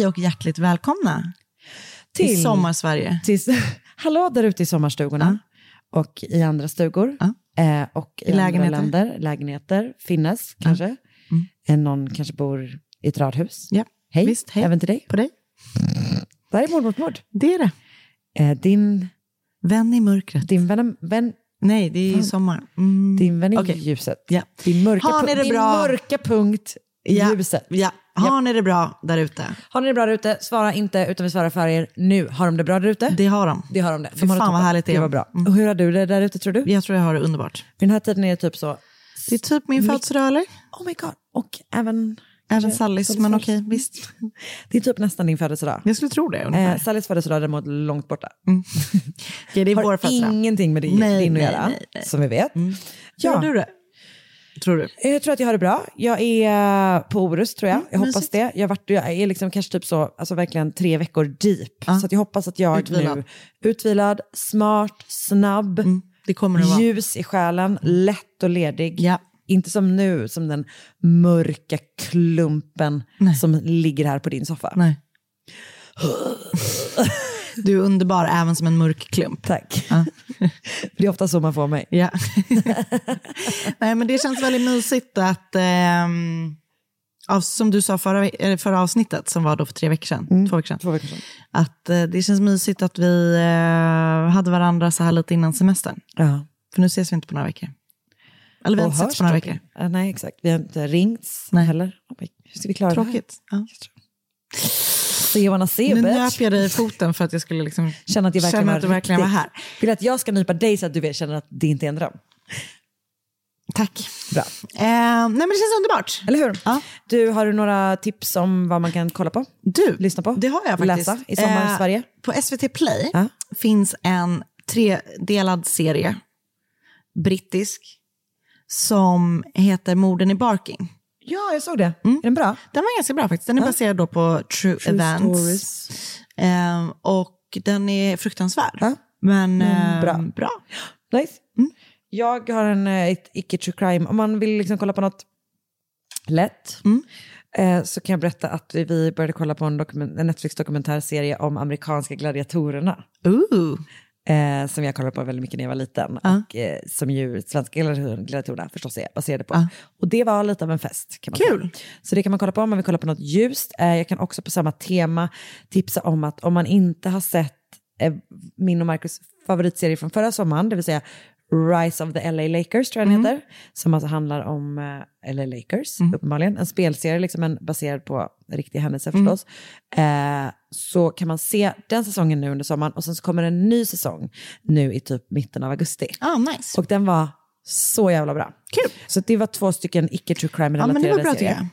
Hej och hjärtligt välkomna till, Till- Sommarsverige. Till, hallå där ute i sommarstugorna och i andra stugor. Ja. Eh, och i, I lägenheter. länder, lägenheter, finnes kanske. Eh, någon kanske bor i ett radhus. Ja, Hej, visst, hej. även till dig. På dig. Det här är Mord mot mord. Det är det. Eh, din, Vän i mörkret. din vän, vän, Nej, det är ju sommar. Mm. din vän i Okej. ljuset. Ja. Din, mörka, Har ni pu- det din mörka punkt Ja. ljuset. Ja. Har ni det bra där ute? Har ni det bra där ute? Svara inte, utan vi svarar för er nu. Har de det bra där ute? Det har de. Det har de det. Fy De fan vad toppen. härligt det är. Det var bra. Mm. Och hur har du det där ute tror du? Jag tror jag har det underbart. Vid den här tiden är det typ så, Det är typ min födelsedag eller? oh my god, och även... Även Sallys men okej, visst. Det är typ nästan din födelsedag. Jag skulle tro det ungefär. Eh, Sallys födelsedag är däremot långt borta. Okej, det är vår Har födelsedag. ingenting med det, Nej, din att nej, göra, nej, nej. som vi vet. Hur Ja, har du det? Tror du? jag tror att jag har det bra. Jag är på Orust tror jag. Jag hoppas mysigt. det. Jag, varit, jag är liksom kanske typ så, alltså verkligen tre veckor deep. Ja. Så jag hoppas att jag Utvilad. nu, utvilad, smart, snabb, Mm, det kommer det vara. ljus i själen, lätt och ledig. Ja. Inte som nu, som den mörka klumpen Nej. som ligger här på din soffa. Nej. Du är underbar även som en mörk klump. Tack. Ja. det är ofta så man får mig. Ja. Nej, men det känns väldigt mysigt att, av, som du sa förra, förra avsnittet, som var då för tre veckor sedan, två veckor sedan, Två veckor sedan. att eh, det känns mysigt att vi eh, hade varandra så här lite innan semestern. Ja. För nu ses vi inte på några veckor. Eller vi har inte setts på några veckor. Ja, nej, exakt. Vi har inte ringts Nej. heller. Hur ska vi klara Tråkigt. Ja. det här? See wanna see you, Nu nöp jag dig i foten för att jag skulle liksom Känna att jag verkligen, känna att du verkligen var här. Vill att jag ska nypa dig så att du vet, känner att det inte är en dröm? Tack. Bra. Eh, nej, men det känns underbart. Eller hur? Ja. Du, har du några tips om vad man kan kolla på? Du, Lyssna på? det har jag faktiskt. Läsa i sommar Eh, Sverige? På SVT Play Ja. finns en tredelad serie, brittisk, som heter Morden i Barking. Ja, jag såg det. Är den bra? Den var ganska bra faktiskt. Den är baserad då på true, events. stories. Ehm, och den är fruktansvärd. Ja. Men ehm, bra. bra. Nice. Jag har en eh, ett icke true crime. Om man vill liksom kolla på något lätt eh, så kan jag berätta att vi började kolla på en, en Netflix-dokumentärserie om amerikanska gladiatorerna. Ooh. Eh, som jag kollade på väldigt mycket när jag var liten. Ja. Och eh, som ju svenska gladiator- gladiatorerna förstås är baserade på. Ja. Och det var lite av en fest. Kan man Kul. Säga. Så det kan man kolla på om man vill kolla på något ljust. Eh, jag kan också på samma tema tipsa om att om man inte har sett eh, min och Marcus favoritserie från förra sommaren, det vill säga Rise of the LA Lakers tror jag den heter. Som alltså handlar om eh, LA Lakers, uppenbarligen. En spelserie liksom, en baserad på riktiga händelser förstås. Eh, så kan man se den säsongen nu under sommaren och sen så kommer en ny säsong nu i typ mitten av augusti. Ah, nice. Och den var så jävla bra. Kul. Så det var två stycken icke true Ja, men det crime-relaterade var bra serier.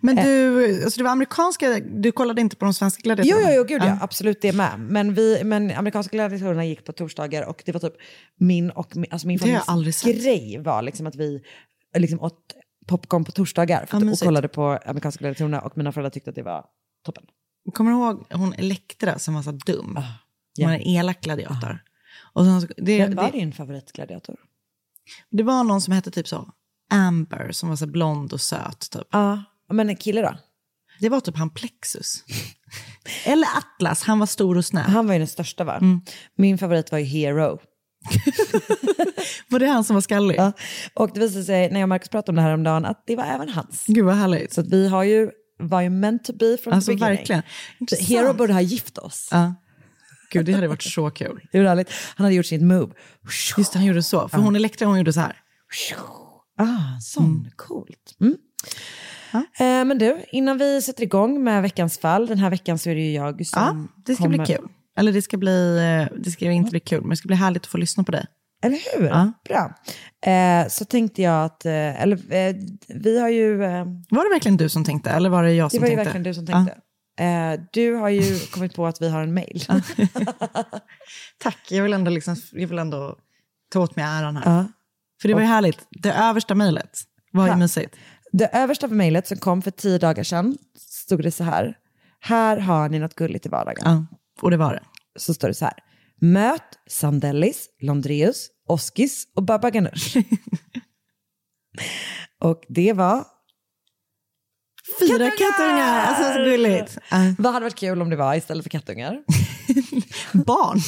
Men du, alltså det var amerikanska, du kollade inte på de svenska Jo, gladiatorerna? jo, jo, gud ja. Absolut det med. Men, vi, men amerikanska gladiatorerna gick på torsdagar och det var typ min och alltså min familjs grej var liksom att vi liksom åt popcorn på torsdagar för Ja, att, och mysigt. kollade på amerikanska gladiatorerna och mina föräldrar tyckte att det var toppen. Kommer du ihåg hon Elektra som var så dum? ja. Hon var en elak gladiator. Och sen, det, Vem var det, din favoritgladiator? Det var någon som hette typ så Amber, som var så blond och söt. Typ. Ja, men en kille då? Det var typ han Plexus. Eller Atlas, han var stor och snäll. Han var ju den största va? Min favorit var ju Hero. Var det han som var skallig? Ja. Och det visade sig när jag och Marcus pratade om det här om dagen att det var även hans. Gud vad härligt. Så att vi har ju, var ju meant to be from Alltså the beginning. verkligen. Intressant. Hero borde ha gift oss. Ja. Gud, det hade varit så kul. Det var härligt. Han hade gjort sitt move. Just det, han gjorde så. För hon Elektra, hon gjorde så här. Ah, sån. Coolt. Mm. Eh, men du, innan vi sätter igång med veckans fall, den här veckan så är det ju jag som Ja, det ska kommer. bli kul. Eller det ska bli, eh, det ska inte bli kul, men det ska bli härligt att få lyssna på dig. Eller hur? Ja. Bra. Eh, så tänkte jag att, eh, eller eh, vi har ju, eh, Var det verkligen du som tänkte, eller var det jag det som var ju tänkte? verkligen du som tänkte. Eh, du har ju kommit på att vi har en mail. Tack, jag vill ändå, liksom, jag vill ändå ta åt mig äran här. Ja. För det var ju härligt. Det översta mejlet var ju Ja. mysigt. Det översta mejlet som kom för tio dagar sedan stod det så här. Här har ni något gulligt i vardagen. Ja, och det var det. Så står det så här. Möt Sandellis, Londreus, Oskis och Baba Ganoush. och det var... Fyra kattungar! Alltså så gulligt. Ja. Vad hade varit kul om det var istället för kattungar? barn.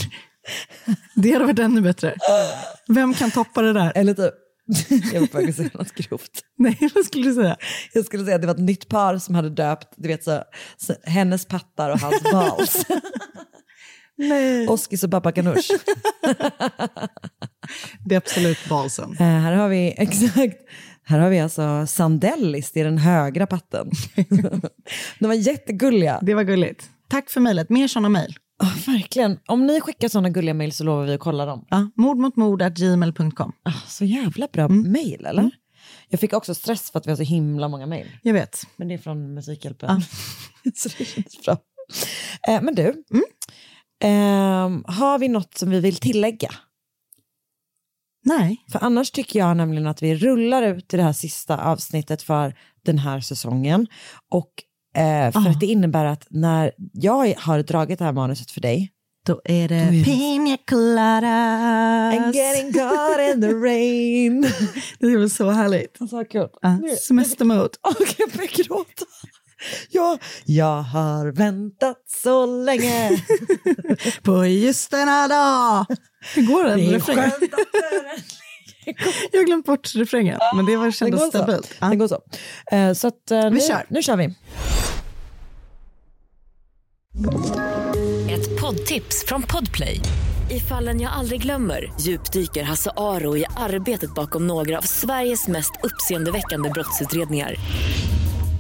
Det hade varit ännu bättre. Vem kan toppa det där? Eller typ... Jag var på väg att säga något grovt. Nej, vad skulle du säga? Jag skulle säga att det var ett nytt par som hade döpt du vet, så, så, hennes pattar och hans balls. Nej. Oskis och Baba Ganoush. Det är absolut balsen. Eh, här har vi, exakt, här har vi alltså Sandellis, det är den högra patten. De var jättegulliga. Det var gulligt. Tack för mejlet. Mer sådana mejl. Oh, verkligen. Om ni skickar sådana gulliga mejl så lovar vi att kolla dem. Ja, mordmotmord.gmail.com. Ah, så jävla bra mejl, eller? Jag fick också stress för att vi har så himla många mejl. Jag vet. Men det är från Musikhjälpen. så det kändes bra. Eh, men du, ehm, har vi något som vi vill tillägga? Nej. För annars tycker jag nämligen att vi rullar ut i det här sista avsnittet för den här säsongen. Och eh, för Ah. att det innebär att när jag har dragit det här manuset för dig Då är det det- Pina coladas. I'm getting caught in the rain. Det är väl så härligt. Så kul. Nu- Semestermode. Åh, jag börjar gråta. Ja, jag har väntat så länge. På just denna dag. Hur går den? Det är skönt Jag har glömt bort refrängen, men det var, kändes stabilt. Den går så. Eh, så att, eh, nu, kör. nu kör vi. Ett poddtips från Podplay. I fallen jag aldrig glömmer djupdyker Hasse Aro i arbetet bakom några av Sveriges mest uppseendeväckande brottsutredningar.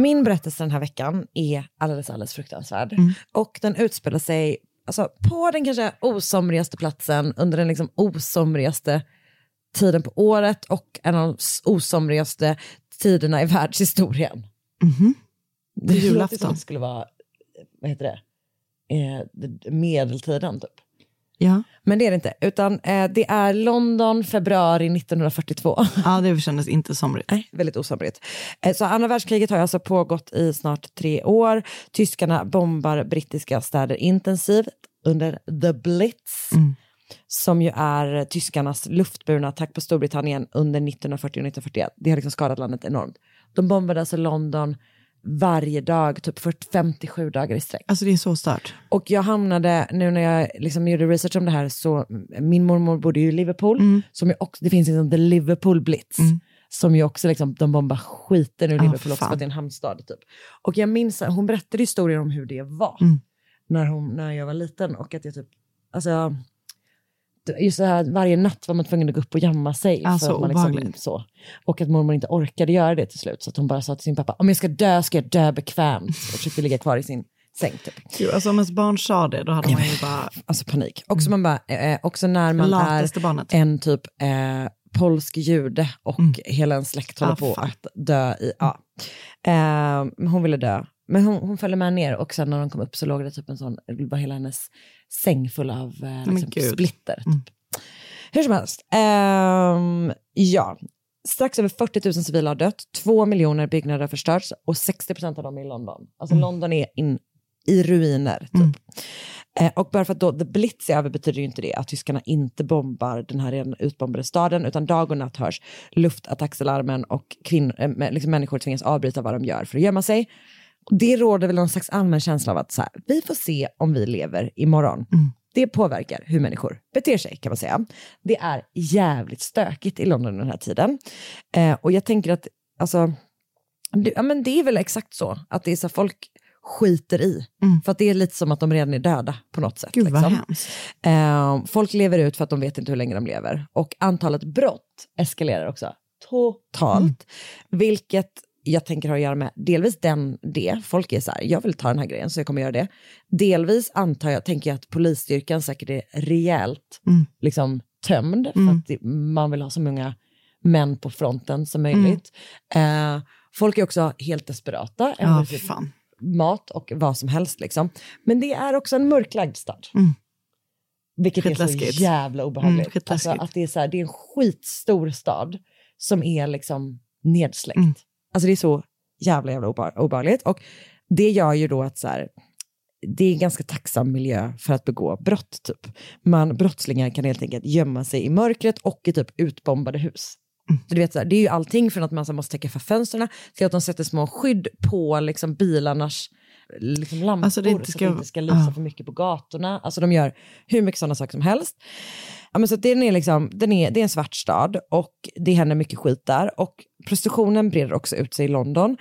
Min berättelse den här veckan är alldeles, alldeles fruktansvärd. Och den utspelar sig alltså, på den kanske osomrigaste platsen under den liksom osomrigaste tiden på året och en av de osomrigaste tiderna i världshistorien. Mhm. Det låter julafton. det skulle vara, vad heter det, eh, medeltiden typ. Ja. Men det är det inte, utan eh, det är London, februari 1942. ja, det kändes inte somrigt. Nej, väldigt osomrigt. Eh, Så andra världskriget har alltså pågått i snart tre år. Tyskarna bombar brittiska städer intensivt under the Blitz, Mm. som ju är tyskarnas luftburna attack på Storbritannien under 1940 och 1941. Det har liksom skadat landet enormt. De bombade alltså London varje dag, typ för 57 dagar i sträck. Alltså det är så stört. Och jag hamnade, nu när jag liksom gjorde research om det här, så min mormor bodde ju i Liverpool, som ju också, det finns liksom the Liverpool Blitz, som ju också liksom, de bombar skiten ur Ah, Liverpool också för att det är en hamnstad typ. Och jag minns, hon berättade historien om hur det var Mm. när, hon, när jag var liten och att jag typ, alltså, just det här, varje natt var man tvungen att gå upp och jamma sig. Ah, så att man liksom, så. Och att mormor inte orkade göra det till slut, så att hon bara sa till sin pappa, om jag ska dö ska jag dö bekvämt. Och försökte ligga kvar i sin säng typ. Gud, alltså om ens barn sa det, då hade man ju bara... Alltså panik. Också, man bara, eh, också när man Lataste är barnet. en typ eh, polsk jude och hela en släkt håller Ah, på fan. att dö i... Ja. Eh, hon ville dö. Men hon, hon följde med ner och sen när de kom upp så låg det typ en sån, var hela hennes säng full av eh, liksom, splitter. Typ. Hur som helst, ehm, ja. Strax över 40 000 civila har dött, 2 miljoner byggnader har förstörts och 60 procent av dem är i London. Alltså London är in, i ruiner. Typ. Eh, och bara för att då the blitz är över betyder ju inte det att tyskarna inte bombar den här redan utbombade staden, utan dag och natt hörs luftattacksalarmen och kvinn, eh, liksom människor tvingas avbryta vad de gör för att gömma sig. Det råder väl någon slags allmän känsla av att så här, vi får se om vi lever imorgon. Det påverkar hur människor beter sig kan man säga. Det är jävligt stökigt i London den här tiden. Eh, och jag tänker att, alltså, det, ja, men det är väl exakt så, att det är så folk skiter i. För att det är lite som att de redan är döda på något sätt. Gud liksom. Eh, folk lever ut för att de vet inte hur länge de lever. Och antalet brott eskalerar också totalt. Vilket jag tänker har att göra med delvis den, det. Folk är så här, jag vill ta den här grejen så jag kommer göra det. Delvis antar jag, tänker jag att polisstyrkan säkert är rejält liksom, tömd. För att det, man vill ha så många män på fronten som möjligt. Eh, folk är också helt desperata. Ja, fy typ fan. mat och vad som helst. Liksom. Men det är också en mörklagd stad. Mm. Vilket är så jävla obehagligt. Mm, skitläskigt. alltså, att det, är så här, det är en skitstor stad som är liksom nedsläckt. Alltså det är så jävla jävla obe- obehagligt. Och det gör ju då att så här, det är en ganska tacksam miljö för att begå brott. Typ. Man, brottslingar kan helt enkelt gömma sig i mörkret och i typ utbombade hus. Mm. Du vet, så här, det är ju allting från att man så måste täcka för fönstren till att de sätter små skydd på liksom, bilarnas liksom, lampor Alltså, det inte så ska- att det inte ska lysa ja. för mycket på gatorna. Alltså de gör hur mycket sådana saker som helst. Ja, men så den är liksom, den är, det är en svart stad och det händer mycket skit där. Och prostitutionen breder också ut sig i London.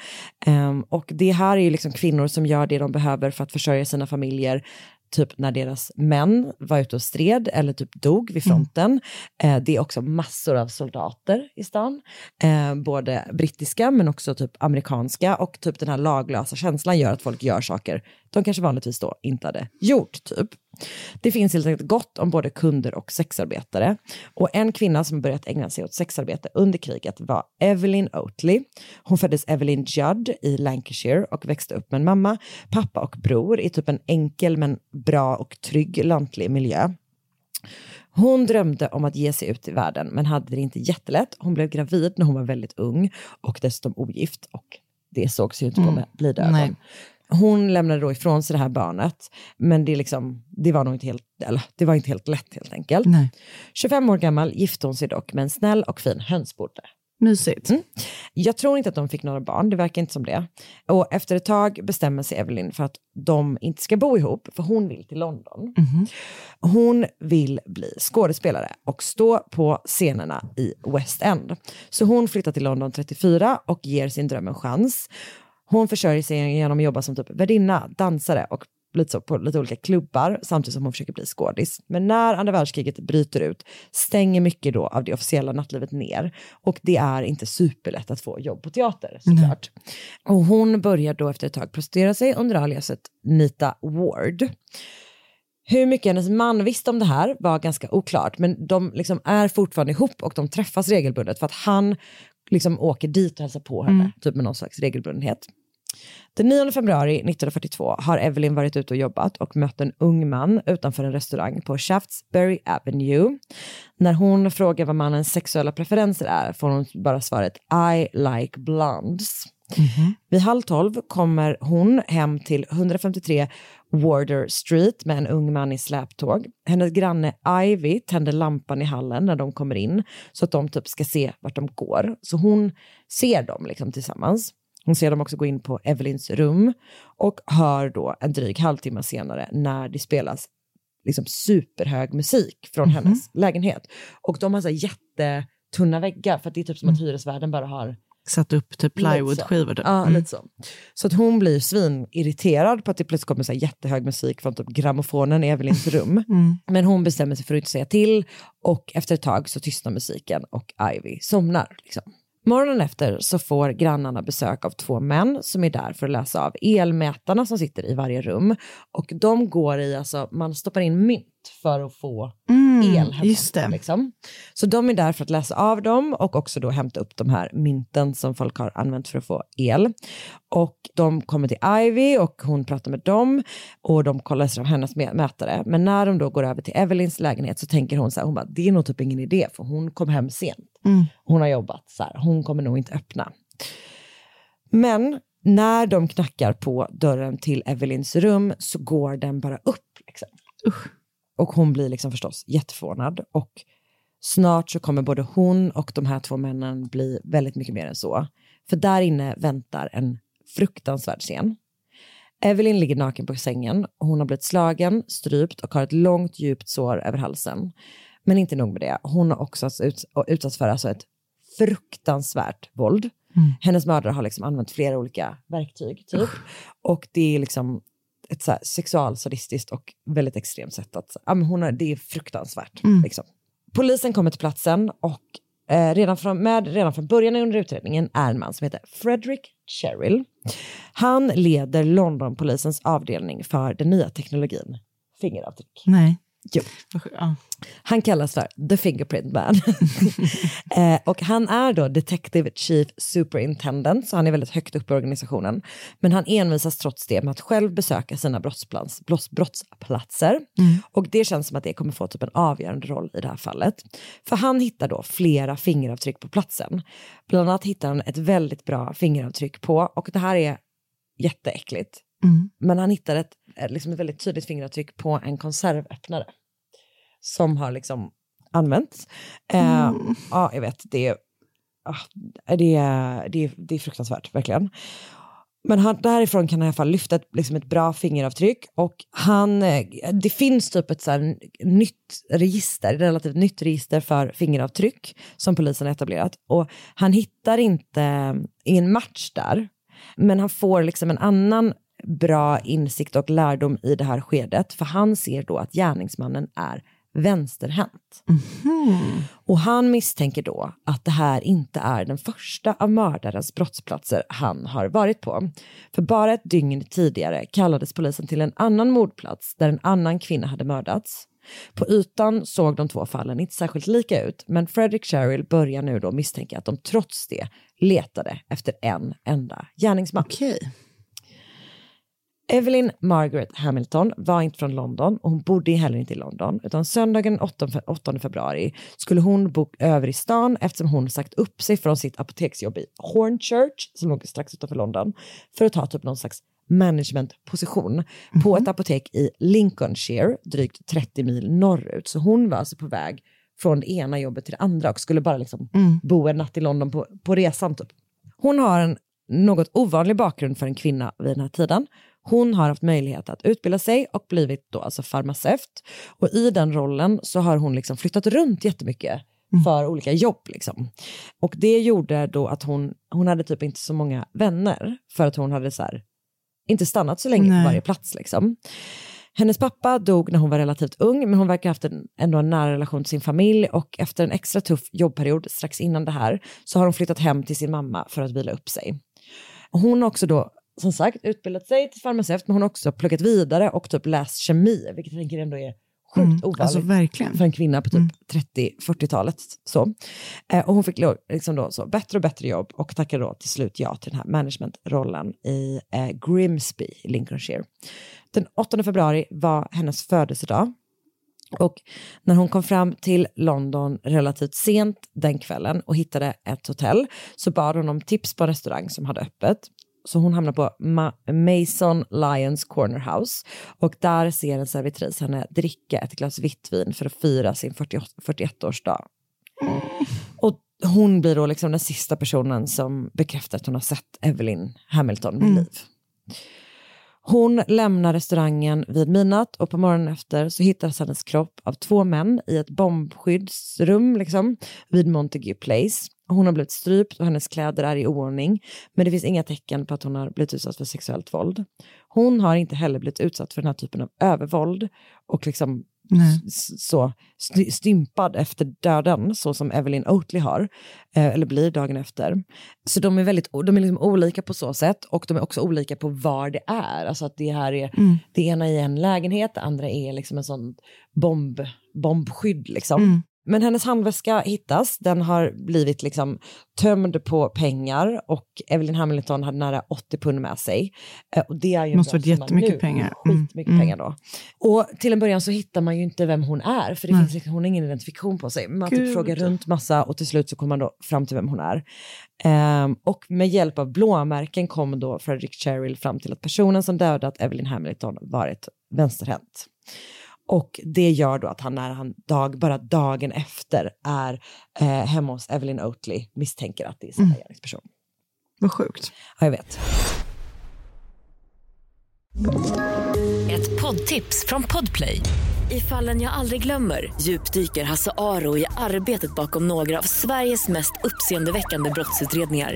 Ehm, och det här är ju liksom kvinnor som gör det de behöver för att försörja sina familjer typ när deras män var ute och stred eller typ dog vid fronten. Eh, det är också massor av soldater i stan, eh, både brittiska men också typ amerikanska och typ den här laglösa känslan gör att folk gör saker de kanske vanligtvis då inte hade gjort typ. Det finns helt enkelt gott om både kunder och sexarbetare. Och en kvinna som börjat ägna sig åt sexarbete under kriget var Evelyn Oatley. Hon föddes Evelyn Judd i Lancashire och växte upp med en mamma, pappa och bror i typ en enkel men bra och trygg lantlig miljö. Hon drömde om att ge sig ut i världen men hade det inte jättelätt. Hon blev gravid när hon var väldigt ung och dessutom ogift och det sågs ju inte på med blida ögon. Hon lämnade då ifrån sig det här barnet men det, liksom, det, var nog inte helt, eller, det var inte helt lätt helt enkelt. Nej. 25 år gammal gifte hon sig dock med en snäll och fin hönsbonde. Mysigt. Jag tror inte att de fick några barn, det verkar inte som det. Och efter ett tag bestämmer sig Evelyn för att de inte ska bo ihop, för hon vill till London. Hon vill bli skådespelare och stå på scenerna i West End. Så hon flyttar till London 34 och ger sin dröm en chans. Hon försörjer sig genom att jobba som typ värdinna, dansare och lite så på lite olika klubbar samtidigt som hon försöker bli skådis. Men när andra världskriget bryter ut stänger mycket då av det officiella nattlivet ner och det är inte superlätt att få jobb på teater såklart. Och hon börjar då efter ett tag prostituera sig under aliaset Nita Ward. Hur mycket hennes man visste om det här var ganska oklart, men de liksom är fortfarande ihop och de träffas regelbundet för att han liksom åker dit och hälsar på henne, typ med någon slags regelbundenhet. Den 9 februari 1942 har Evelyn varit ute och jobbat och mött en ung man utanför en restaurang på Shaftesbury Avenue. När hon frågar vad mannens sexuella preferenser är får hon bara svaret I like blondes. Vid halv tolv kommer hon hem till 153 Warder Street med en ung man i släptåg. Hennes granne Ivy tänder lampan i hallen när de kommer in så att de typ ska se vart de går. Så hon ser dem liksom tillsammans. Hon ser dem också gå in på Evelyns rum och hör då en dryg halvtimme senare när det spelas liksom superhög musik från hennes lägenhet. Och de har så jättetunna väggar för att det är typ som att hyresvärden bara har Satt upp typ plywoodskivor. Typ. Ja, Mm. lite så. Så att hon blir svinirriterad på att det plötsligt kommer så jättehög musik från typ grammofonen i Evelyns rum. Mm. Men hon bestämmer sig för att inte säga till och efter ett tag så tystnar musiken och Ivy somnar. Liksom. Morgonen efter så får grannarna besök av två män som är där för att läsa av elmätarna som sitter i varje rum. Och de går i, alltså man stoppar in mynt för att få Mm, el hemma. just det. Liksom. Så de är där för att läsa av dem och också då hämta upp de här mynten som folk har använt för att få el. Och de kommer till Ivy och hon pratar med dem och de kollar sig av hennes mä- mätare. Men när de då går över till Evelyns lägenhet så tänker hon så här, hon bara, det är nog typ ingen idé för hon kom hem sent. Mm. Hon har jobbat så här, hon kommer nog inte öppna. Men när de knackar på dörren till Evelyns rum så går den bara upp. Liksom. Och hon blir liksom förstås jätteförvånad. Och snart så kommer både hon och de här två männen bli väldigt mycket mer än så. För där inne väntar en fruktansvärd scen. Evelyn ligger naken på sängen. Hon har blivit slagen, strypt och har ett långt djupt sår över halsen. Men inte nog med det, hon har också ut, utsatts för alltså ett fruktansvärt våld. Hennes mördare har liksom använt flera olika verktyg. Typ. Och det är liksom ett så här sexualsadistiskt och väldigt extremt sätt att... Ja, men hon har, det är fruktansvärt. Liksom. Polisen kommer till platsen och eh, redan, från, med, redan från början under utredningen är en man som heter Frederick Cheryl. Han leder Londonpolisens avdelning för den nya teknologin fingeravtryck. Nej. Jo. Han kallas för The Fingerprint Man. eh, och han är då Detective Chief Superintendent, så han är väldigt högt upp i organisationen. Men han envisas trots det med att själv besöka sina brottsplats, brotts, brottsplatser. Och det känns som att det kommer få typ en avgörande roll i det här fallet. För han hittar då flera fingeravtryck på platsen. Bland annat hittar han ett väldigt bra fingeravtryck på, och det här är jätteäckligt. Men han hittar ett, eh, liksom ett väldigt tydligt fingeravtryck på en konservöppnare som har liksom använts. Eh, ja, jag vet, det är, ah, det, det, det är fruktansvärt, verkligen. Men han, därifrån kan han i alla fall lyfta ett, liksom ett bra fingeravtryck och han, eh, det finns typ ett så här nytt register, relativt nytt register för fingeravtryck som polisen har etablerat och han hittar inte, ingen match där, men han får liksom en annan bra insikt och lärdom i det här skedet för han ser då att gärningsmannen är vänsterhänt. Och han misstänker då att det här inte är den första av mördarens brottsplatser han har varit på. För bara ett dygn tidigare kallades polisen till en annan mordplats där en annan kvinna hade mördats. På ytan såg de två fallen inte särskilt lika ut, men Frederick Cheryl börjar nu då misstänka att de trots det letade efter en enda gärningsman. Okej. Evelyn Margaret Hamilton var inte från London och hon bodde heller inte i London utan söndagen 8, fe- 8 februari skulle hon bo över i stan eftersom hon sagt upp sig från sitt apoteksjobb i Hornchurch som låg strax utanför London för att ta typ någon slags managementposition på ett apotek i Lincolnshire drygt 30 mil norrut. Så hon var alltså på väg från det ena jobbet till det andra och skulle bara liksom bo en natt i London på, på resan. Typ. Hon har en något ovanlig bakgrund för en kvinna vid den här tiden. Hon har haft möjlighet att utbilda sig och blivit då alltså farmaceut. Och i den rollen så har hon liksom flyttat runt jättemycket för olika jobb. Liksom. Och det gjorde då att hon, hon hade typ inte så många vänner för att hon hade så här, inte stannat så länge Nej. på varje plats. Liksom. Hennes pappa dog när hon var relativt ung, men hon verkar ha haft en, ändå en nära relation till sin familj och efter en extra tuff jobbperiod strax innan det här så har hon flyttat hem till sin mamma för att vila upp sig. Hon har också då, som sagt, utbildat sig till farmaceut, men hon har också pluggat vidare och typ läst kemi, vilket jag tänker ändå är sjukt Mm, ovanligt alltså verkligen. för en kvinna på typ 30-40-talet. Så. Eh, och hon fick liksom då så bättre och bättre jobb och tackade då till slut ja till den här managementrollen i eh, Grimsby i Lincolnshire. Den 8 februari var hennes födelsedag och när hon kom fram till London relativt sent den kvällen och hittade ett hotell så bad hon om tips på en restaurang som hade öppet. Så hon hamnar på Ma- Mason Lions Corner House och där ser en servitris henne dricka ett glas vitt vin för att fira sin 48 41-årsdag. Och hon blir då liksom den sista personen som bekräftar att hon har sett Evelyn Hamilton vid liv. Hon lämnar restaurangen vid midnatt och på morgonen efter så hittas hennes kropp av två män i ett bombskyddsrum liksom, vid Montague Place. Hon har blivit strypt och hennes kläder är i oordning men det finns inga tecken på att hon har blivit utsatt för sexuellt våld. Hon har inte heller blivit utsatt för den här typen av övervåld och liksom så st- stympad efter döden, så som Evelyn Oatley har, eh, eller blir dagen efter. Så de är väldigt de är liksom olika på så sätt och de är också olika på var det är. Alltså att det här är, Mm. det ena är en lägenhet, det andra är liksom en sån bomb, bombskydd liksom. Mm. Men hennes handväska hittas, den har blivit liksom tömd på pengar och Evelyn Hamilton hade nära 80 pund med sig. Eh, Och det är ju Måste varit jättemycket nu. pengar. Mm. Skitmycket Mm. pengar då. Och till en början så hittar man ju inte vem hon är, för det Nej. finns liksom, hon har ingen identifikation på sig. Man typ frågar runt massa och till slut så kommer man då fram till vem hon är. Ehm, och med hjälp av blåmärken kom då Frederick Cheryl fram till att personen som dödat Evelyn Hamilton varit vänsterhänt. Och det gör då att han när han dag, bara dagen efter är eh, hemma hos Evelyn Oatley misstänker att det är samma Mm. gärningsperson. Vad sjukt. Ja, jag vet. Ett poddtips från Podplay. I fallen jag aldrig glömmer djupdyker Hasse Aro i arbetet bakom några av Sveriges mest uppseendeväckande brottsutredningar.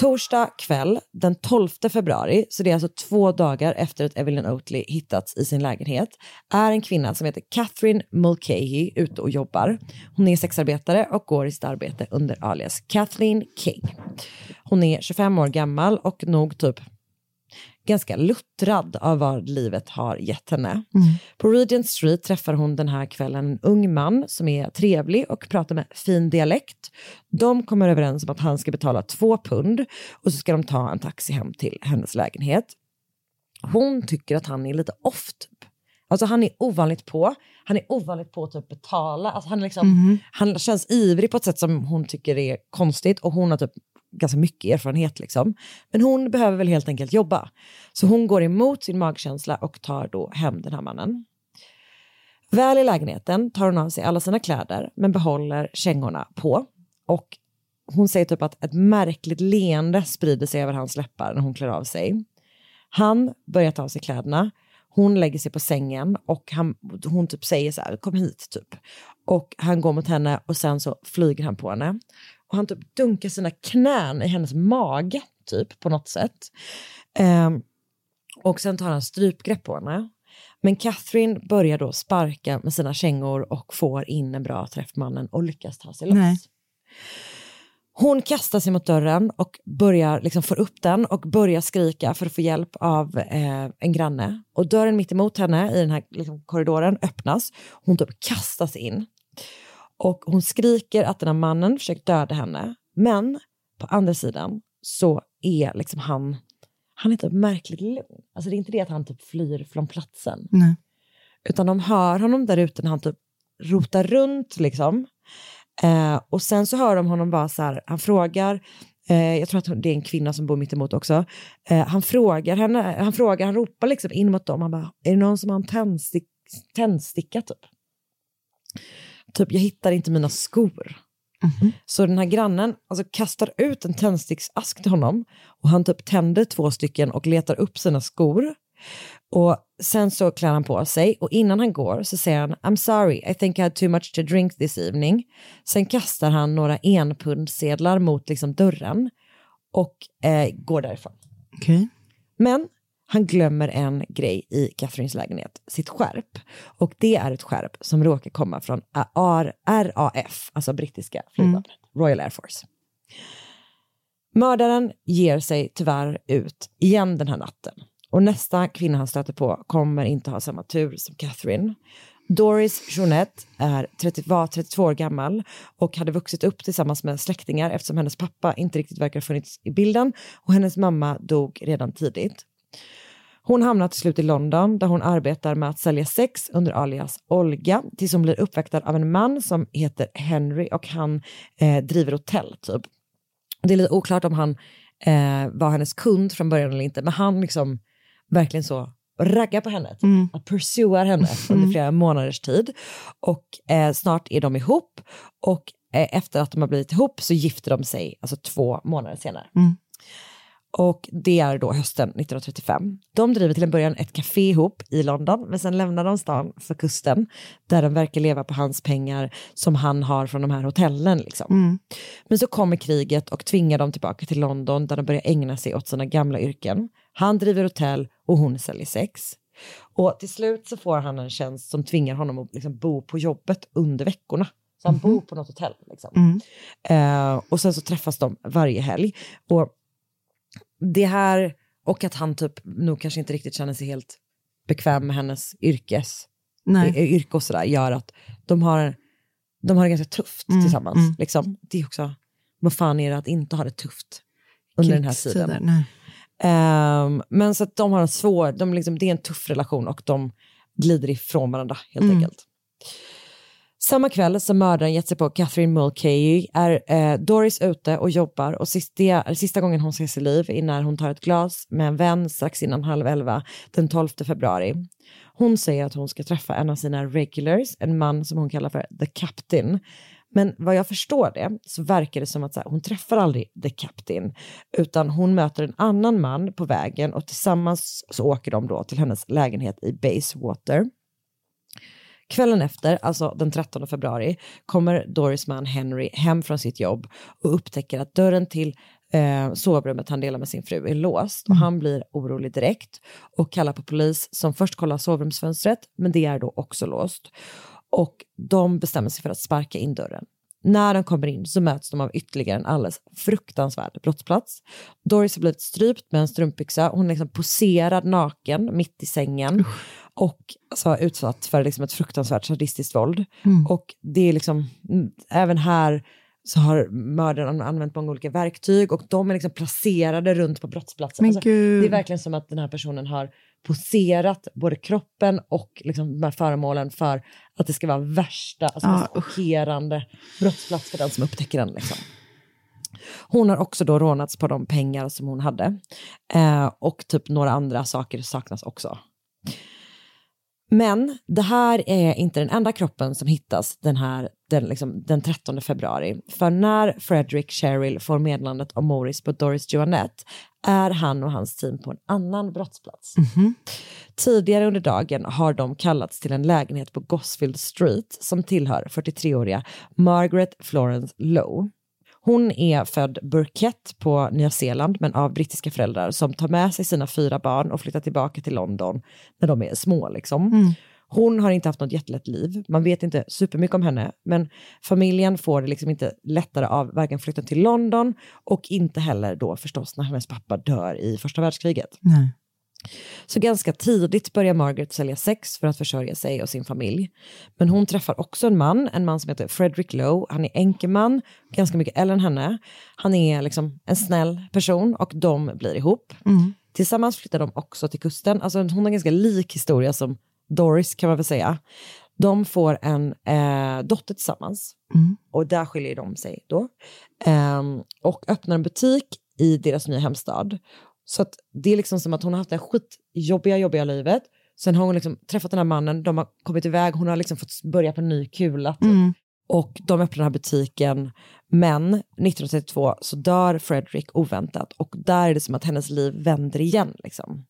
Torsdag kväll den 12 februari, så det är alltså två dagar efter att Evelyn Oatley hittats i sin lägenhet, är en kvinna som heter Catherine Mulcahy ute och jobbar. Hon är sexarbetare och går i sitt arbete under alias Kathleen King. Hon är 25 år gammal och nog typ ganska luttrad av vad livet har gett henne. På Regent Street träffar hon den här kvällen en ung man som är trevlig och pratar med fin dialekt. De kommer överens om att han ska betala två pund och så ska de ta en taxi hem till hennes lägenhet. Hon tycker att han är lite off typ. Alltså han är ovanligt på. Han är ovanligt på att typ betala. Alltså han, liksom, han känns ivrig på ett sätt som hon tycker är konstigt och hon har typ ganska mycket erfarenhet liksom. Men hon behöver väl helt enkelt jobba. Så hon går emot sin magkänsla och tar då hem den här mannen. Väl i lägenheten tar hon av sig alla sina kläder men behåller kängorna på. Och hon säger typ att ett märkligt leende sprider sig över hans läppar när hon klär av sig. Han börjar ta av sig kläderna. Hon lägger sig på sängen och han, hon typ säger så här, kom hit typ. Och han går mot henne och sen så flyger han på henne. Och han typ dunkar sina knän i hennes mage typ på något sätt. Ehm, och sen tar han strypgrepp på henne. Men Catherine börjar då sparka med sina kängor och får in en bra träff på mannen och lyckas ta sig loss. Nej. Hon kastar sig mot dörren och börjar liksom få upp den och börjar skrika för att få hjälp av eh, en granne. Och dörren mitt emot henne i den här liksom, korridoren öppnas. Hon typ kastas in. Och hon skriker att den här mannen försökt döda henne. Men på andra sidan så är liksom han, han är typ märkligt lugn. Alltså det är inte det att han typ flyr från platsen. Nej. Utan de hör honom där ute när han typ rotar runt liksom. Eh, och sen så hör de honom bara så här, han frågar, eh, jag tror att det är en kvinna som bor mitt emot också. Eh, han frågar henne, han frågar, han ropar liksom in mot dem, han bara, är det någon som har en tändstick, tändsticka typ? Typ, jag hittar inte mina skor. Så den här grannen alltså, kastar ut en tändsticksask till honom och han typ tänder två stycken och letar upp sina skor. Och sen så klär han på sig och innan han går så säger han I'm sorry, I think I had too much to drink this evening. Sen kastar han några enpundsedlar mot liksom dörren och eh, går därifrån. Okej. Men han glömmer en grej i Catherines lägenhet, sitt skärp. Och det är ett skärp som råkar komma från RAF, alltså brittiska flygvapnet, Royal Air Force. Mördaren ger sig tyvärr ut igen den här natten. Och nästa kvinna han stöter på kommer inte ha samma tur som Catherine. Doris Jeanette är 30, var 32 år gammal och hade vuxit upp tillsammans med släktingar eftersom hennes pappa inte riktigt verkar ha funnits i bilden och hennes mamma dog redan tidigt. Hon hamnar till slut i London där hon arbetar med att sälja sex under alias Olga tills hon blir uppvaktad av en man som heter Henry och han eh, driver hotell typ. Det är lite oklart om han eh, var hennes kund från början eller inte men han liksom verkligen så raggar på henne, typ. Mm. att pursuar henne under flera månaders tid. Och eh, snart är de ihop och eh, efter att de har blivit ihop så gifter de sig alltså två månader senare. Mm. Och det är då hösten 1935. De driver till en början ett café ihop i London, men sen lämnar de stan för kusten, där de verkar leva på hans pengar som han har från de här hotellen. Liksom. Mm. Men så kommer kriget och tvingar dem tillbaka till London, där de börjar ägna sig åt sina gamla yrken. Han driver hotell och hon säljer sex. Och till slut så får han en tjänst som tvingar honom att liksom bo på jobbet under veckorna. Så han bor på något hotell. Liksom. Mm. Eh, och sen så träffas de varje helg. Och det här, och att han typ nog kanske inte riktigt känner sig helt bekväm med hennes yrkes, Nej. y- yrke och sådär, gör att de har, de har det ganska tufft Mm, tillsammans. mm. Liksom. Det är också, vad fan är det att inte ha det tufft under den här tiden? Ehm, men så att de har en svår, de liksom, det är en tuff relation och de glider ifrån varandra helt Mm. enkelt. Samma kväll som mördaren gett sig på Catherine Mulcahy är eh, Doris ute och jobbar och sista, är sista gången hon ses i liv är när hon tar ett glas med en vän strax innan halv elva den 12 februari. Hon säger att hon ska träffa en av sina regulars, en man som hon kallar för the captain. Men vad jag förstår det så verkar det som att så här, hon träffar aldrig the captain utan hon möter en annan man på vägen och tillsammans så åker de då till hennes lägenhet i Bayswater. Kvällen efter, alltså den 13 februari, kommer Doris man Henry hem från sitt jobb och upptäcker att dörren till eh, sovrummet han delar med sin fru är låst och han blir orolig direkt och kallar på polis som först kollar sovrumsfönstret men det är då också låst. Och de bestämmer sig för att sparka in dörren. När de kommer in så möts de av ytterligare en alldeles fruktansvärd brottsplats. Doris har blivit strypt med en strumpbyxa, hon är liksom poserad naken mitt i sängen och alltså, utsatt för liksom ett fruktansvärt sadistiskt våld. Mm. Och det är liksom, mm, även här så har mördaren använt många olika verktyg och de är liksom placerade runt på brottsplatsen. Alltså, det är verkligen som att den här personen har poserat både kroppen och liksom de här föremålen för att det ska vara värsta, alltså mest chockerande brottsplats för den som upptäcker den. Liksom. Hon har också då rånats på de pengar som hon hade. Eh, och typ några andra saker saknas också. Men det här är inte den enda kroppen som hittas den, här, den, liksom, den 13 februari. För när Frederick Cheryl får meddelandet om Morris på Doris Joannette är han och hans team på en annan brottsplats. Tidigare under dagen har de kallats till en lägenhet på Gosfield Street som tillhör 43-åriga Margaret Florence Lowe. Hon är född Burkett på Nya Zeeland men av brittiska föräldrar som tar med sig sina fyra barn och flyttar tillbaka till London när de är små. Liksom. Hon har inte haft något jättelätt liv. Man vet inte supermycket om henne, men familjen får det liksom inte lättare av varken flytten till London och inte heller då förstås när hennes pappa dör i första världskriget. Nej. Så ganska tidigt börjar Margaret sälja sex för att försörja sig och sin familj. Men hon träffar också en man, en man som heter Frederick Lowe. Han är enkeman, ganska mycket äldre än henne. Han är liksom en snäll person och de blir ihop. Tillsammans flyttar de också till kusten. Alltså hon har en ganska lik historia som Doris kan man väl säga. De får en eh, dotter tillsammans och där skiljer de sig då. Ehm, och öppnar en butik i deras nya hemstad. Så att det är liksom som att hon har haft det här skitjobbiga, jobbiga livet. Sen har hon liksom träffat den här mannen, de har kommit iväg, hon har liksom fått börja på en ny kula. Typ. Och de öppnar den här butiken. Men 1932 så dör Frederick oväntat och där är det som att hennes liv vänder igen. Liksom.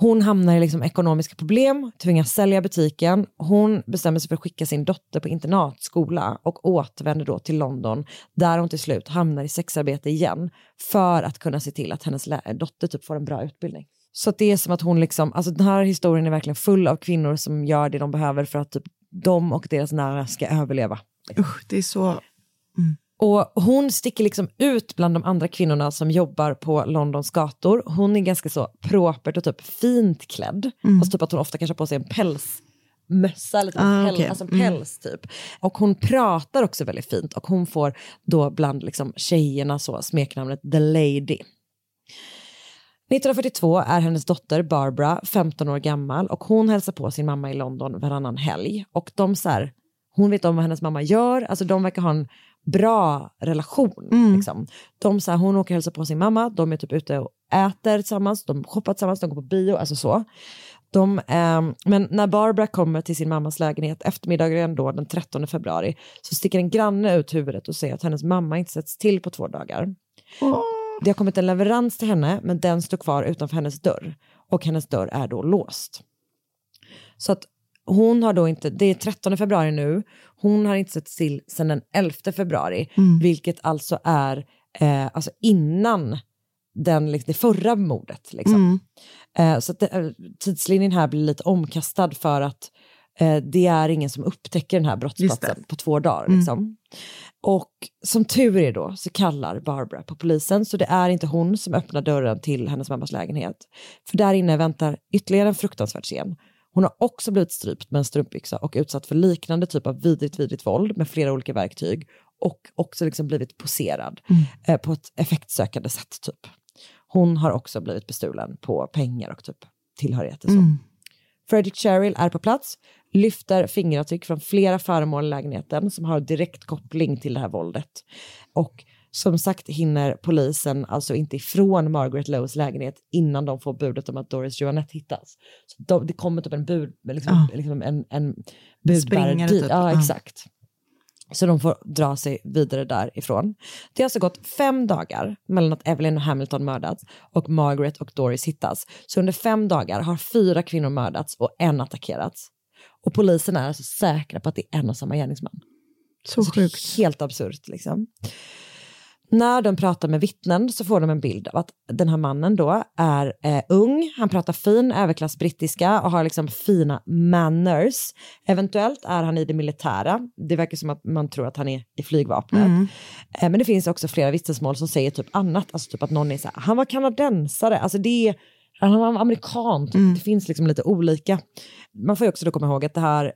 Hon hamnar i liksom ekonomiska problem, tvingas sälja butiken. Hon bestämmer sig för att skicka sin dotter på internatskola och återvänder då till London där hon till slut hamnar i sexarbete igen för att kunna se till att hennes dotter typ får en bra utbildning. Så att det är som att hon liksom, alltså den här historien är verkligen full av kvinnor som gör det de behöver för att typ de och deras nära ska överleva. Usch, det är så... Mm. Och hon sticker liksom ut bland de andra kvinnorna som jobbar på Londons gator. Hon är ganska så propert och typ fint klädd. Alltså typ att hon ofta kanske har på sig en pälsmössa eller typ en, Ah, päls, okej. alltså en Mm. päls typ. Och hon pratar också väldigt fint och hon får då bland liksom tjejerna så smeknamnet The Lady. 1942 är hennes dotter Barbara 15 år gammal och hon hälsar på sin mamma i London varannan helg. Och de så här, hon vet om vad hennes mamma gör, alltså de verkar ha en bra relation. Liksom. De så här, hon åker och hälsar på sin mamma, de är typ ute och äter tillsammans, de shoppar tillsammans, de går på bio, alltså så. De, eh, men när Barbara kommer till sin mammas lägenhet eftermiddagen då, den 13 februari så sticker en granne ut huvudet och säger att hennes mamma inte sätts till på två dagar. Det har kommit en leverans till henne men den står kvar utanför hennes dörr och hennes dörr är då låst. Så att hon har då inte, det är 13 februari nu, hon har inte sett till sedan den 11 februari, vilket alltså är eh, alltså innan den, liksom, det förra mordet. Liksom. Eh, så det, eh, tidslinjen här blir lite omkastad för att eh, det är ingen som upptäcker den här brottsplatsen på två dagar. Liksom. Och som tur är då så kallar Barbara på polisen så det är inte hon som öppnar dörren till hennes mammas lägenhet. För där inne väntar ytterligare en fruktansvärd scen. Hon har också blivit strypt med en strumpbyxa och utsatt för liknande typ av vidrigt, vidrigt våld med flera olika verktyg och också liksom blivit poserad eh, på ett effektsökande sätt. typ. Hon har också blivit bestulen på pengar och typ tillhörigheter. Så. Fredrik Cheryl är på plats, lyfter fingeravtryck från flera föremål i lägenheten som har direkt koppling till det här våldet. Och som sagt hinner polisen alltså inte ifrån Margaret Lowes lägenhet innan de får budet om att Doris Joannette hittas. Så de, det kommer typ en bud, liksom, liksom en, en budbärare typ. Ja, exakt. Så de får dra sig vidare därifrån. Det har alltså gått fem dagar mellan att Evelyn och Hamilton mördats och Margaret och Doris hittas. Så under fem dagar har fyra kvinnor mördats och en attackerats. Och polisen är alltså säkra på att det är en och samma gärningsman. Så Alltså, sjukt. Helt absurt liksom. När de pratar med vittnen så får de en bild av att den här mannen då är eh, ung, han pratar fin överklassbrittiska och har liksom fina manners. Eventuellt är han i det militära, det verkar som att man tror att han är i flygvapnet. Eh, men det finns också flera vittnesmål som säger typ annat, alltså typ att någon är så här, han var kanadensare, alltså det är, han var amerikan, typ. det finns liksom lite olika. Man får ju också då komma ihåg att det här,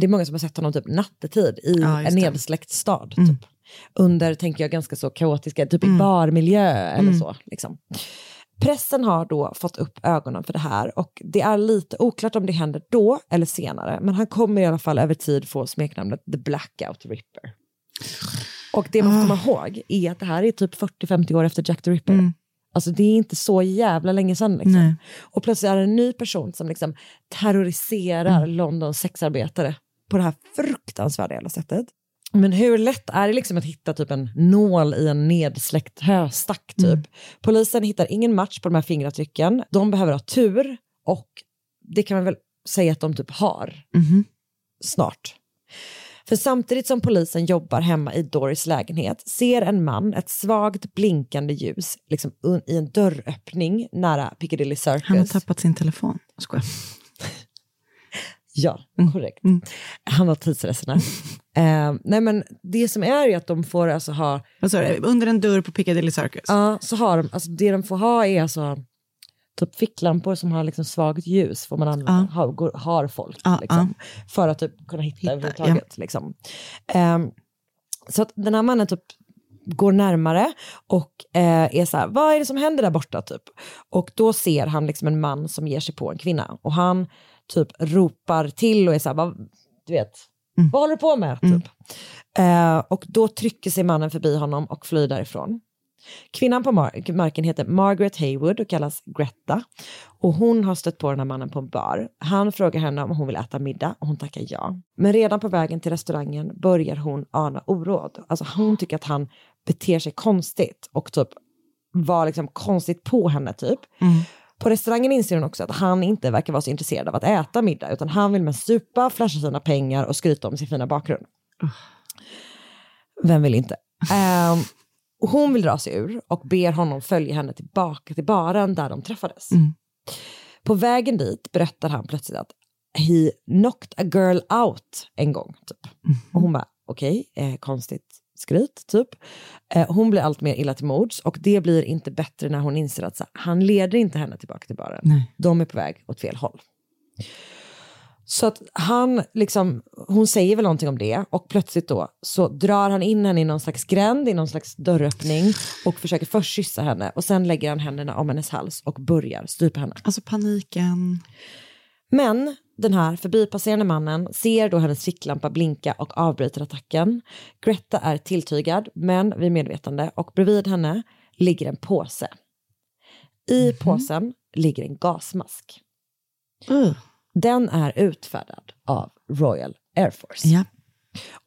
det är många som har sett honom typ nattetid i Ja, en nedsläckt stad. Typ. Under, tänker jag, ganska så kaotiska, typ i barmiljö eller så. Liksom. Pressen har då fått upp ögonen för det här och det är lite oklart om det händer då eller senare, men han kommer i alla fall över tid få smeknamnet The Blackout Ripper. Och det man får komma ihåg är att det här är typ 40-50 år efter Jack the Ripper. Alltså det är inte så jävla länge sedan. Liksom. Och plötsligt är det en ny person som liksom terroriserar Londons sexarbetare på det här fruktansvärda jävla sättet. Men hur lätt är det liksom att hitta typ en nål i en nedsläckt höstack? Typ? Polisen hittar ingen match på de här fingeravtrycken. De behöver ha tur och det kan man väl säga att de typ har snart. För samtidigt som polisen jobbar hemma i Doris lägenhet ser en man ett svagt blinkande ljus liksom i en dörröppning nära Piccadilly Circus. Han har tappat sin telefon. Jag skojar. Ja, korrekt. Han var tidsresenär. eh, nej men det som är ju att de får alltså ha, Vad sa du? Under en dörr på Piccadilly Circus? ja så har de, alltså det de får ha är alltså typ ficklampor som har liksom svagt ljus får man använda, Ja. har, går, har folk Ja, liksom, för att typ kunna hitta, Hitta, överhuvudtaget. Liksom. Ehm, så att den här mannen typ går närmare och eh, är så här, vad är det som händer där borta typ? Och då ser han liksom en man som ger sig på en kvinna och han typ ropar till och är så här, du vet, vad håller du på med? Typ. Eh, och då trycker sig mannen förbi honom och flyr därifrån. Kvinnan på mar- marken heter Margaret Haywood och kallas Greta. Och hon har stött på den här mannen på en bar. Han frågar henne om hon vill äta middag och hon tackar ja. Men redan på vägen till restaurangen börjar hon ana oråd. Alltså hon tycker att han beter sig konstigt och typ var liksom konstigt på henne typ. På restaurangen inser hon också att han inte verkar vara så intresserad av att äta middag utan han vill med supa, flasha sina pengar och skryta om sin fina bakgrund. Vem vill inte? Och hon vill dra sig ur och ber honom följa henne tillbaka till baren där de träffades. På vägen dit berättar han plötsligt att he knocked a girl out en gång. Typ. Och hon bara, okej, eh, konstigt skryt typ. Eh, hon blir allt mer illa till mods och det blir inte bättre när hon inser att så, han leder inte henne tillbaka till baren. Nej. De är på väg åt fel håll. Så att han liksom, hon säger väl någonting om det och plötsligt då så drar han in henne i någon slags gränd, i någon slags dörröppning och försöker först kyssa henne och sen lägger han händerna om hennes hals och börjar strypa henne. Alltså paniken. Men den här förbipasserande mannen ser då hennes ficklampa blinka och avbryter attacken. Greta är tilltygad men vid medvetande och bredvid henne ligger en påse. I påsen ligger en gasmask. Uh. Den är utfärdad av Royal Air Force. Ja.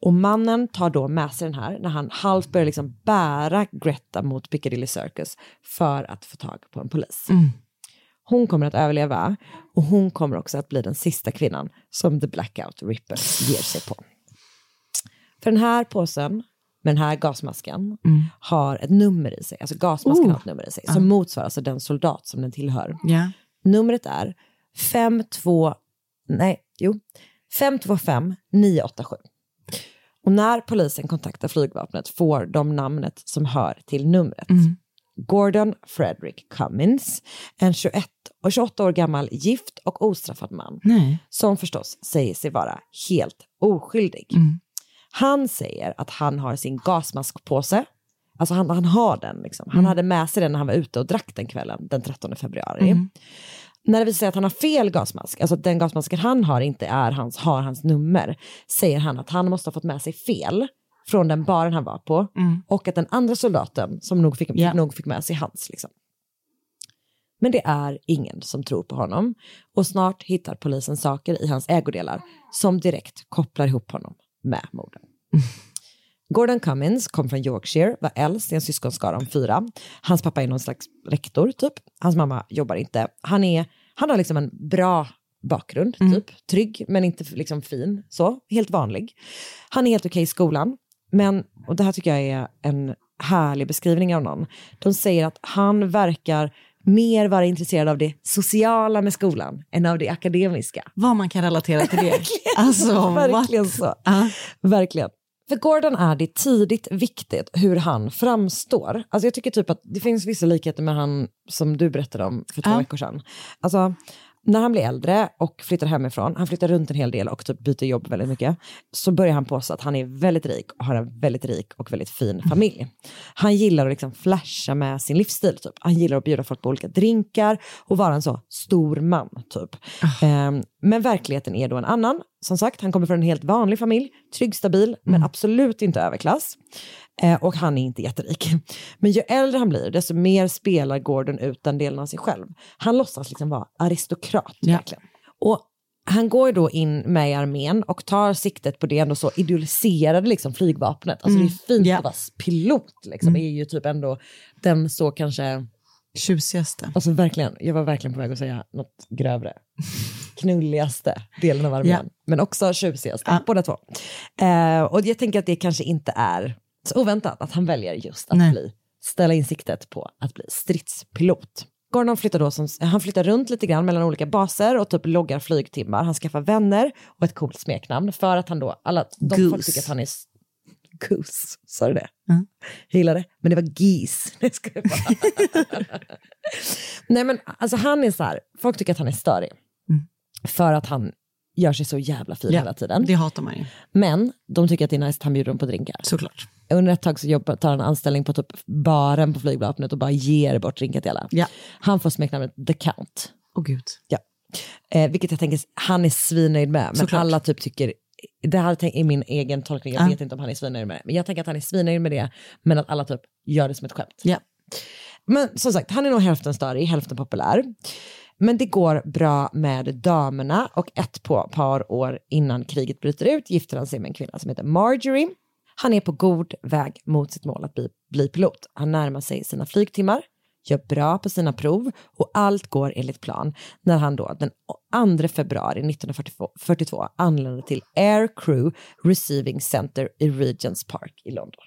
Och mannen tar då med sig den här när han halvt börjar liksom bära Greta mot Piccadilly Circus för att få tag på en polis. Mm. Hon kommer att överleva och hon kommer också att bli den sista kvinnan som The Blackout Ripper ger sig på. För den här påsen med den här gasmasken har ett nummer i sig, alltså gasmasken Oh. har ett nummer i sig som motsvarar alltså den soldat som den tillhör. Ja. Numret är 52, nej, jo, 525 987. Och när polisen kontaktar flygvapnet får de namnet som hör till numret. Gordon Frederick Cummins, en 21 och 28 år gammal gift och ostraffad man Nej. som förstås säger sig vara helt oskyldig. Han säger att han har sin gasmaskpåse, alltså han, han har den, liksom. han hade med sig den när han var ute och drack den kvällen den 13 februari. När det visar sig att han har fel gasmask, alltså att den gasmasken han har inte är hans, har hans nummer, säger han att han måste ha fått med sig fel från den baren han var på och att den andra soldaten som nog fick, Ja. nog fick med sig hans. Liksom. Men det är ingen som tror på honom och snart hittar polisen saker i hans ägodelar som direkt kopplar ihop honom med morden. Gordon Cummins kom från Yorkshire, var äldst i en syskonskara om fyra. Hans pappa är någon slags rektor typ. Hans mamma jobbar inte. Han, är, han har liksom en bra bakgrund, typ. Trygg men inte liksom fin. Så, helt vanlig. Han är helt okej i skolan. Men, och det här tycker jag är en härlig beskrivning av någon. De säger att han verkar mer vara intresserad av det sociala med skolan än av det akademiska. Vad man kan relatera till det. alltså, Verkligen så. Ja. Verkligen. För Gordon är det tidigt viktigt hur han framstår. Alltså jag tycker typ att det finns vissa likheter med han som du berättade om för två Ja. veckor sedan. Alltså, när han blir äldre och flyttar hemifrån, han flyttar runt en hel del och typ byter jobb väldigt mycket, så börjar han påstå att han är väldigt rik och har en väldigt rik och väldigt fin familj. Han gillar att liksom flasha med sin livsstil, typ. han gillar att bjuda folk på olika drinkar och vara en så stor man. Typ. Ehm, men verkligheten är då en annan. Som sagt, han kommer från en helt vanlig familj, trygg, stabil, men absolut inte överklass. Eh, och han är inte jätterik. Men ju äldre han blir, desto mer spelar Gordon ut den delen av sig själv. Han låtsas liksom vara aristokrat. Ja. Verkligen. Och han går då in med i armén och tar siktet på det ändå så idealiserade liksom flygvapnet. Alltså det är fint Ja. att vara pilot, liksom. Det är ju typ ändå den så kanske, Tjusigaste. alltså verkligen, jag var verkligen på väg att säga något grövre. Knulligaste delen av armén, Ja. men också tjusigaste, Ja. båda två. Eh, och jag tänker att det kanske inte är så oväntat att han väljer just att Nej. bli, ställa in siktet på att bli stridspilot. Gordon flyttar, då som, han flyttar runt lite grann mellan olika baser och typ loggar flygtimmar. Han skaffar vänner och ett coolt smeknamn för att han då, alla, de folk Goose. tycker att han är Goose, sa du det? Mm. Jag gillar det, men det var geese. Nej, ska jag bara. Nej men alltså han är så här, folk tycker att han är störig. För att han gör sig så jävla fin Ja, hela tiden. Det hatar man ju. Men de tycker att det är nice att han bjuder dem på drinkar. Såklart. Under ett tag så jobbar, tar han anställning på typ baren på flygvapnet och bara ger bort drinkar till alla. Ja. Han får smeknamnet The Count. Åh gud. Ja. Eh, vilket jag tänker han är svinnöjd med. Men Såklart. alla typ tycker, det här är min egen tolkning, jag Ja. vet inte om han är svinnöjd med det. Men jag tänker att han är svinnöjd med det, men att alla typ gör det som ett skämt. Ja. Men som sagt, han är nog hälften störig, hälften populär. Men det går bra med damerna och ett på par år innan kriget bryter ut gifter han sig med en kvinna som heter Marjorie. Han är på god väg mot sitt mål att bli, bli pilot. Han närmar sig sina flygtimmar, gör bra på sina prov och allt går enligt plan när han då den 2 februari 1942 anländer till Air Crew Receiving Center i Regents Park i London.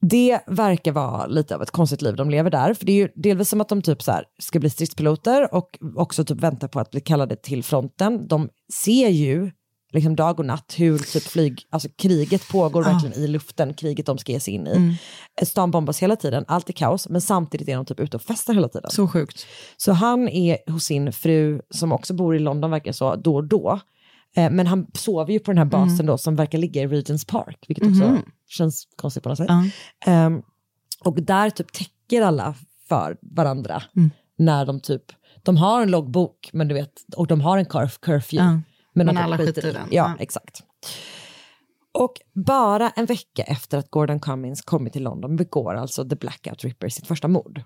Det verkar vara lite av ett konstigt liv de lever där. För det är ju delvis som att de typ så här ska bli stridspiloter och också typ väntar på att bli kallade till fronten. De ser ju liksom dag och natt hur typ flyg, alltså kriget pågår verkligen i luften, kriget de ska ge sig in i. Stan bombas hela tiden, allt är kaos, men samtidigt är de typ ute och festar hela tiden. Så sjukt. Så han är hos sin fru som också bor i London verkar så, då och då. Eh, men han sover ju på den här basen då som verkar ligga i Regents Park, vilket också känns konstigt på något sätt. Ja. Ehm, och där typ täcker alla för varandra när de typ, de har en loggbok men du vet, och de har en curf, curfew. Men, Men alla skiter i den. Ja, Ja. exakt. Och bara en vecka efter att Gordon Cummins kommit till London begår alltså The Blackout Ripper sitt första mord.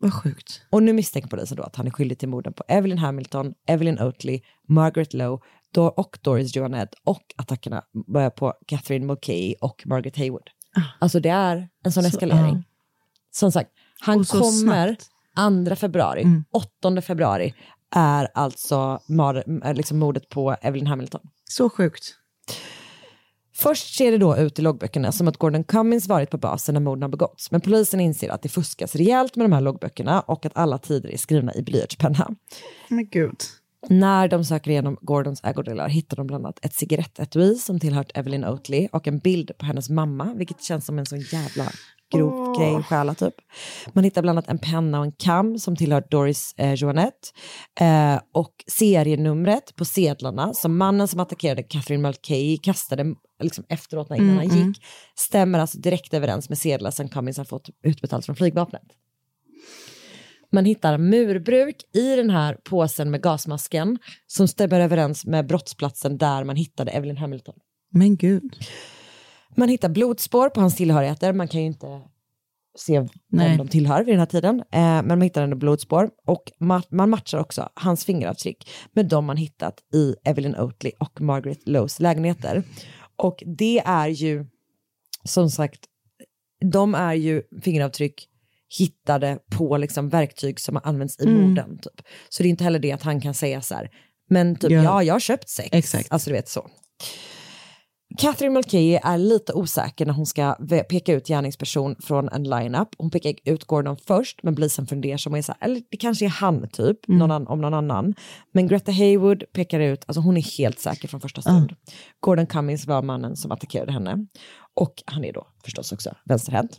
Vad sjukt. Och nu misstänker polisen då att han är skyldig till morden på Evelyn Hamilton, Evelyn Oatley, Margaret Lowe Dor- och Doris Joanette och attackerna börjar på Catherine Mulcahy och Margaret Haywood. Alltså det är en sån Så, eskalering. ja. Som sagt, han kommer snabbt. 2 februari, Mm. 8 februari är alltså är liksom mordet på Evelyn Hamilton. Så sjukt. Först ser det då ut i loggböckerna som att Gordon Cummins varit på basen när morden har begåtts. Men polisen inser att det fuskas rejält med de här loggböckerna och att alla tider är skrivna i blyertspenna. Men gud. När de söker igenom Gordons ägodelar hittar de bland annat ett cigarettetui som tillhört Evelyn Oatley och en bild på hennes mamma, vilket känns som en sån jävla grov Åh. grej att stjäla typ. Man hittar bland annat en penna och en kam som tillhör Doris eh, Joanette eh, och serienumret på sedlarna som mannen som attackerade Catherine Mulcahy kastade liksom efteråt när innan Mm, han mm. gick stämmer alltså direkt överens med sedlar som Cummins har fått utbetalt från flygvapnet. Man hittar murbruk i den här påsen med gasmasken som stämmer överens med brottsplatsen där man hittade Evelyn Hamilton. Men gud. Man hittar blodspår på hans tillhörigheter. Man kan ju inte se vem Nej. de tillhör vid den här tiden. Eh, men man hittar ändå blodspår. Och ma- man matchar också hans fingeravtryck med de man hittat i Evelyn Oatley och Margaret Lowes lägenheter. Och det är ju, som sagt, de är ju fingeravtryck hittade på liksom verktyg som har använts i Mm. morden. Typ. Så det är inte heller det att han kan säga så här, men typ Ja. ja, jag har köpt sex. Exakt. Alltså du vet så. Catherine Mulcahy är lite osäker när hon ska peka ut gärningsperson från en lineup. Hon pekar ut Gordon först men blir sen fundersam och är så här, eller det kanske är han typ, Mm. någon an- om någon annan. Men Greta Haywood pekar ut, alltså hon är helt säker från första stund. Gordon Cummins var mannen som attackerade henne. Och han är då förstås också vänsterhänt.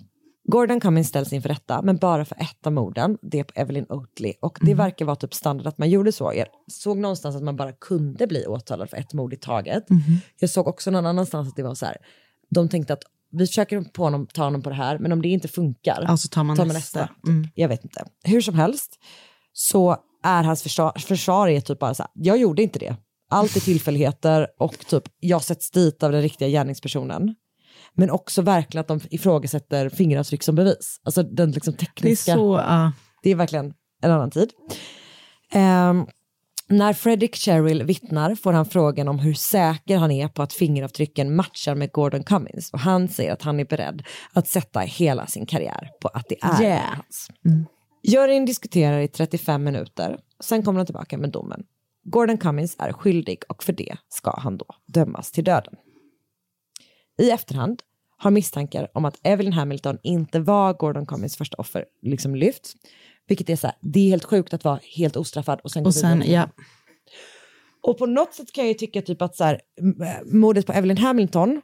Gordon Cummins ställs inför rätta, men bara för ett av morden, det på Evelyn Oatley. Och det verkar vara typ standard att man gjorde så. Jag såg någonstans att man bara kunde bli åtalad för ett mord i taget. Jag såg också någon annanstans att det var så här, de tänkte att vi försöker på honom, ta honom på det här, men om det inte funkar, Alltså tar man nästa. Mm. Jag vet inte. Hur som helst så är hans försvar, försvar är typ bara så här, jag gjorde inte det. Allt är tillfälligheter och typ jag sätts dit av den riktiga gärningspersonen. Men också verkligen att de ifrågasätter fingeravtryck som bevis. Alltså den liksom Det är tekniska. så... ja. Det är verkligen en annan tid. Ehm, när Fredrik Cheryl vittnar får han frågan om hur säker han är på att fingeravtrycken matchar med Gordon Cummins och han säger att han är beredd att sätta hela sin karriär på att det är Yeah. hans. Juryn diskuterar i 35 minuter, sen kommer de tillbaka med domen. Gordon Cummins är skyldig och för det ska han då dömas till döden. I efterhand har misstankar om att Evelyn Hamilton inte var Gordon Cummins första offer liksom lyfts. Vilket är så här, det är helt sjukt att vara helt ostraffad och sen gå Och sen, vidare. ja. Och på något sätt kan jag ju tycka typ att så här, äh, mordet på Evelyn Hamilton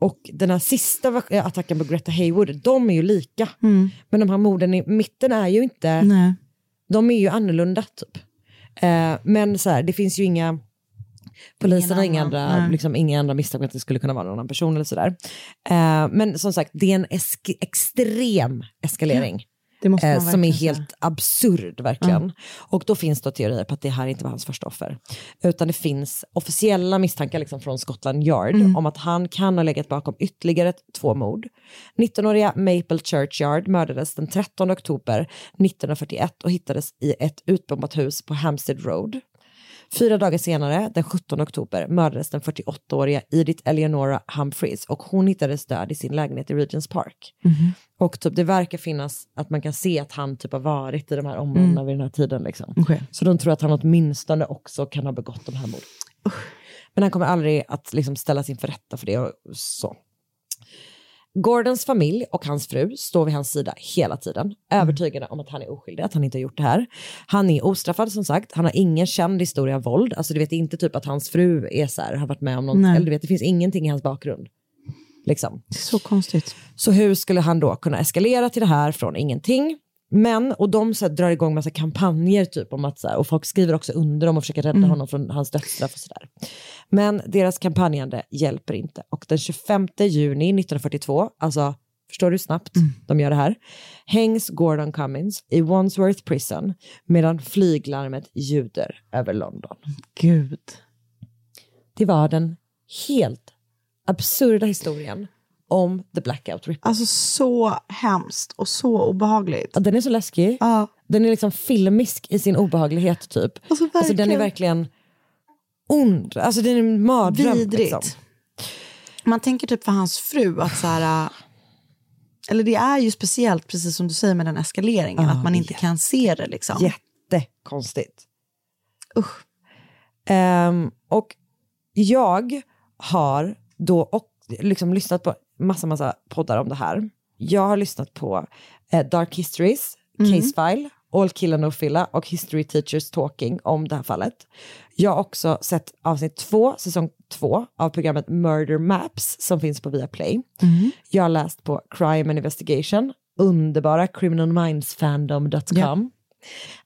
och den här sista äh, attacken på Greta Haywood, de är ju lika. Mm. Men de här morden i mitten är ju inte, Nej. de är ju annorlunda typ. Eh, men så här, det finns ju inga, polisen har inga annan, andra, nej. liksom, inga andra misstankar att det skulle kunna vara någon annan person eller sådär. Eh, men som sagt, det är en esk- extrem eskalering. Man Eh, som är verkligen säga. helt absurd verkligen. Och då finns det teorier på att det här inte var hans första offer. Utan det finns officiella misstankar liksom från Scotland Yard Mm. om att han kan ha legat bakom ytterligare två mord. 19-åriga Maple Churchyard mördades den 13 oktober 1941 och hittades i ett utbombat hus på Hampstead Road. Fyra dagar senare, den 17 oktober, mördades den 48-åriga Edith Eleonora Humphreys och hon hittades död i sin lägenhet i Regents Park. Och typ, det verkar finnas att man kan se att han typ har varit i de här områdena vid den här tiden. Liksom. Okej. Så de tror att han åtminstone också kan ha begått de här morden. Men han kommer aldrig att liksom ställas inför rätta för det och så. Gordons familj och hans fru står vid hans sida hela tiden, övertygade om att han är oskyldig, att han inte har gjort det här. Han är ostraffad som sagt, han har ingen känd historia av våld, alltså du vet inte typ att hans fru är så här, har varit med om något, Nej. eller du vet det finns ingenting i hans bakgrund. Liksom. Det är så konstigt. Så hur skulle han då kunna eskalera till det här från ingenting? Men, och de så här, drar igång massa kampanjer typ om att, så här, och folk skriver också under dem och försöker rädda honom från hans dödsstraff och sådär. Men deras kampanjande hjälper inte. Och den 25 juni 1942, alltså förstår du snabbt de gör det här, hängs Gordon Cummins i Wandsworth Prison medan flyglarmet ljuder över London. Gud. Det var den helt absurda historien om The Blackout Ripper. Alltså så hemskt och så obehagligt. Ja, den är så läskig. Ja. Den är liksom filmisk i sin obehaglighet typ. Alltså, Alltså den är verkligen ond. Alltså den är en mardröm. Vidrigt. Liksom. Man tänker typ för hans fru att så här... äh, Eller det är ju speciellt, precis som du säger med den eskaleringen, att man inte kan se det liksom. Jättekonstigt. Usch. Ehm, och jag har då och, liksom lyssnat på massa, massa poddar om det här. Jag har lyssnat på eh, Dark Histories, Mm. Case File, All Kill and No Filla och History Teachers Talking om det här fallet. Jag har också sett avsnitt två, säsong två av programmet Murder Maps som finns på Viaplay. Jag har läst på Crime and Investigation, underbara criminalmindsfandom.com.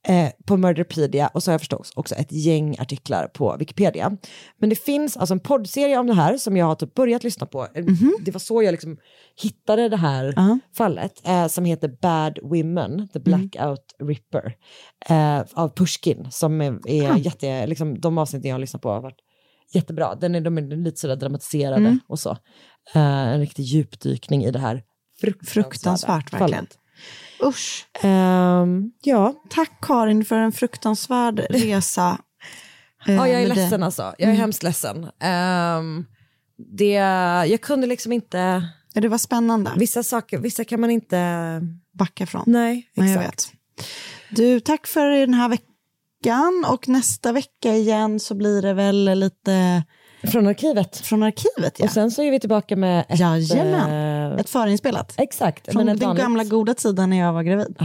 Eh, på Murderpedia och så har jag förstås också ett gäng artiklar på Wikipedia. Men det finns alltså en poddserie om det här som jag har typ börjat lyssna på. Eh, Det var så jag liksom hittade det här fallet eh, som heter Bad Women, The Blackout Ripper eh, av Pushkin som är, är jätte, liksom, de avsnitten jag har lyssnat på har varit jättebra. Den är, de är lite sådär dramatiserade Mm. och så. Eh, en riktig djupdykning i det här fruktansvärda Fruktansvärt, verkligen. fallet. Usch. Ehm, ja. Tack Karin för en fruktansvärd resa. eh, Ja, jag är det. ledsen alltså. Jag är Mm. hemskt ledsen. Ehm, det, jag kunde liksom inte... Ja, det var spännande. Vissa saker, vissa kan man inte... Backa från. Nej, exakt. Nej, jag vet. Du, tack för den här veckan. Och nästa vecka igen så blir det väl lite... Från arkivet. Från arkivet, ja. Och sen så är vi tillbaka med ett... Jajamän. eh, Ett förinspelat. Exakt. Från den vanligt- gamla goda tiden när jag var gravid.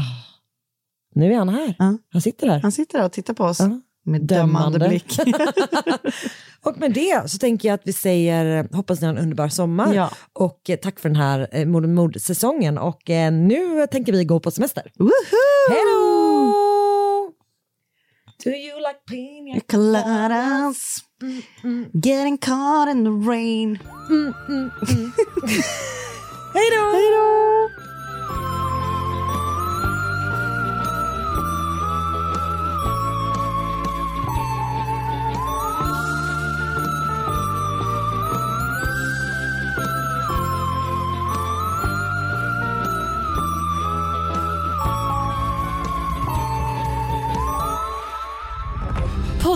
Nu är han här. Han sitter här. Han sitter där och tittar på oss med dömande, Dömande. blick. Och med det så tänker jag att vi säger hoppas ni har en underbar sommar. Ja. Och eh, tack för den här eh, mord och mord-säsongen. Och eh, nu tänker vi gå på semester. Hej då! Do you like pina Coladas. Getting caught in the rain. Hej då! Hej då!